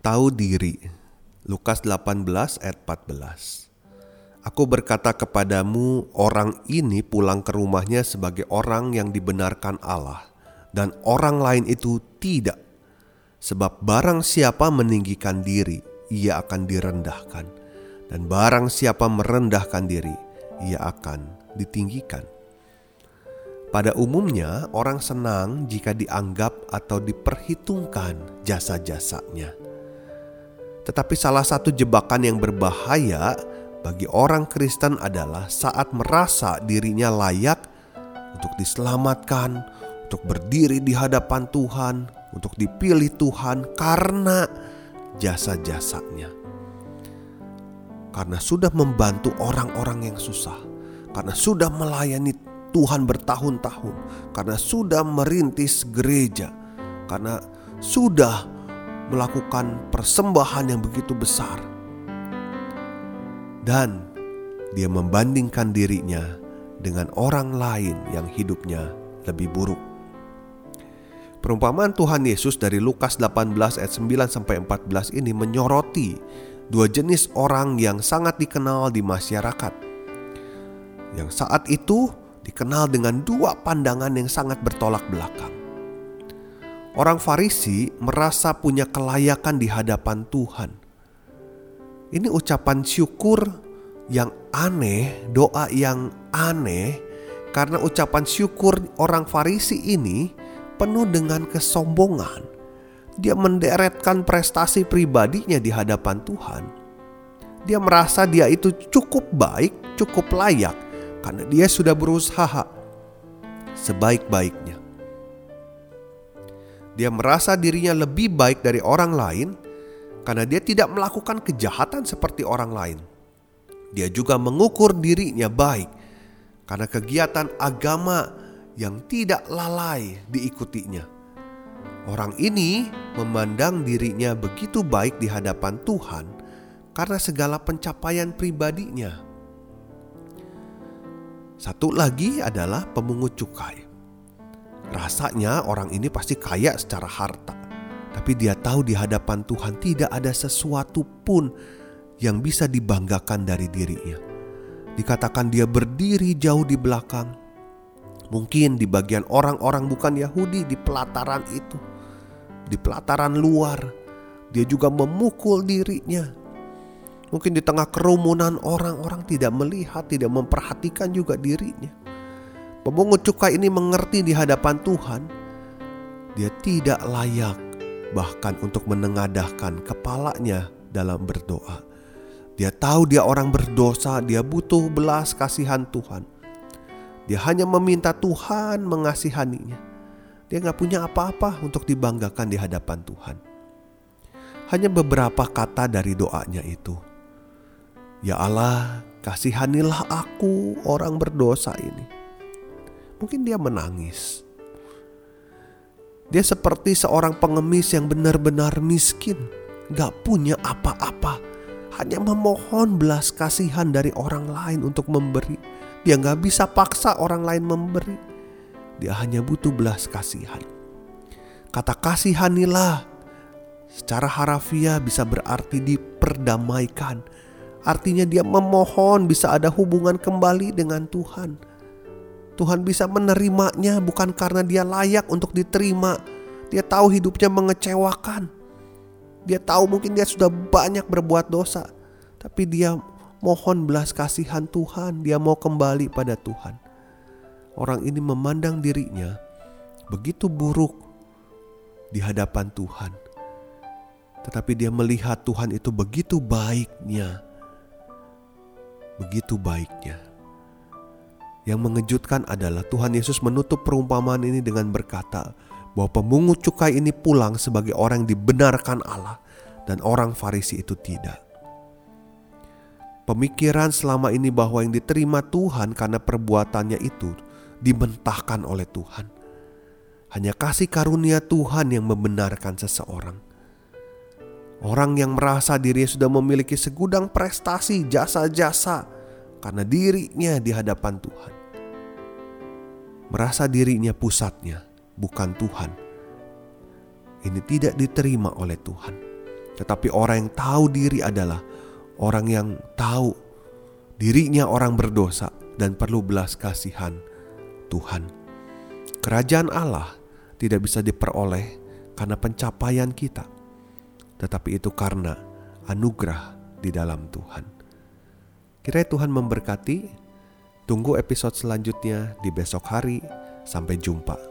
Tahu diri. Lukas 18 ayat 14. Aku berkata kepadamu, orang ini pulang ke rumahnya sebagai orang yang dibenarkan Allah, dan orang lain itu tidak. Sebab barang siapa meninggikan diri, ia akan direndahkan, dan barang siapa merendahkan diri, ia akan ditinggikan. Pada umumnya, orang senang jika dianggap atau diperhitungkan jasa-jasanya. Tetapi salah satu jebakan yang berbahaya bagi orang Kristen adalah saat merasa dirinya layak untuk diselamatkan, untuk berdiri di hadapan Tuhan, untuk dipilih Tuhan karena jasa-jasanya. Karena sudah membantu orang-orang yang susah, karena sudah melayani Tuhan bertahun-tahun, karena sudah merintis gereja, karena sudah melakukan persembahan yang begitu besar, dan dia membandingkan dirinya dengan orang lain yang hidupnya lebih buruk. Perumpamaan Tuhan Yesus dari Lukas 18 ayat 9 sampai 14 ini menyoroti dua jenis orang yang sangat dikenal di masyarakat. Yang saat itu dikenal dengan dua pandangan yang sangat bertolak belakang. Orang Farisi merasa punya kelayakan di hadapan Tuhan. Ini ucapan syukur yang aneh, doa yang aneh, karena ucapan syukur orang Farisi ini penuh dengan kesombongan. Dia menderetkan prestasi pribadinya di hadapan Tuhan. Dia merasa dia itu cukup baik, cukup layak, karena dia sudah berusaha sebaik-baiknya. Dia merasa dirinya lebih baik dari orang lain karena dia tidak melakukan kejahatan seperti orang lain. Dia juga mengukur dirinya baik karena kegiatan agama yang tidak lalai diikutinya. Orang ini memandang dirinya begitu baik di hadapan Tuhan karena segala pencapaian pribadinya. Satu lagi adalah pemungut cukai. Rasanya orang ini pasti kaya secara harta. Tapi dia tahu di hadapan Tuhan tidak ada sesuatu pun yang bisa dibanggakan dari dirinya. Dikatakan dia berdiri jauh di belakang. Mungkin di bagian orang-orang bukan Yahudi di pelataran itu. Di pelataran luar. Dia juga memukul dirinya. Mungkin di tengah kerumunan orang-orang tidak melihat, tidak memperhatikan juga dirinya. Pemungut cukai ini mengerti di hadapan Tuhan, dia tidak layak bahkan untuk menengadahkan kepalanya dalam berdoa. Dia tahu dia orang berdosa, dia butuh belas kasihan Tuhan. Dia hanya meminta Tuhan mengasihaninya. Dia nggak punya apa-apa untuk dibanggakan di hadapan Tuhan. Hanya beberapa kata dari doanya itu. Ya Allah, kasihanilah aku orang berdosa ini. Mungkin dia menangis. Dia seperti seorang pengemis yang benar-benar miskin, gak punya apa-apa, hanya memohon belas kasihan dari orang lain untuk memberi. Dia gak bisa paksa orang lain memberi. Dia hanya butuh belas kasihan. Kata kasihanilah secara harafiah bisa berarti diperdamaikan. Artinya dia memohon bisa ada hubungan kembali dengan Tuhan Tuhan bisa menerimanya bukan karena dia layak untuk diterima. Dia tahu hidupnya mengecewakan. Dia tahu mungkin dia sudah banyak berbuat dosa. Tapi dia mohon belas kasihan Tuhan. Dia mau kembali pada Tuhan. Orang ini memandang dirinya begitu buruk di hadapan Tuhan. Tetapi dia melihat Tuhan itu begitu baiknya. Begitu baiknya. Yang mengejutkan adalah Tuhan Yesus menutup perumpamaan ini dengan berkata bahwa pemungut cukai ini pulang sebagai orang yang dibenarkan Allah dan orang Farisi itu tidak. Pemikiran selama ini bahwa yang diterima Tuhan karena perbuatannya itu dimentahkan oleh Tuhan. Hanya kasih karunia Tuhan yang membenarkan seseorang. Orang yang merasa dirinya sudah memiliki segudang prestasi, jasa-jasa, karena dirinya di hadapan Tuhan. Merasa dirinya pusatnya, bukan Tuhan. Ini tidak diterima oleh Tuhan. Tetapi orang yang tahu diri adalah orang yang tahu dirinya orang berdosa dan perlu belas kasihan Tuhan. Kerajaan Allah tidak bisa diperoleh karena pencapaian kita, tetapi itu karena anugerah di dalam Tuhan. Kiranya Tuhan memberkati. Tunggu episode selanjutnya di besok hari. Sampai jumpa.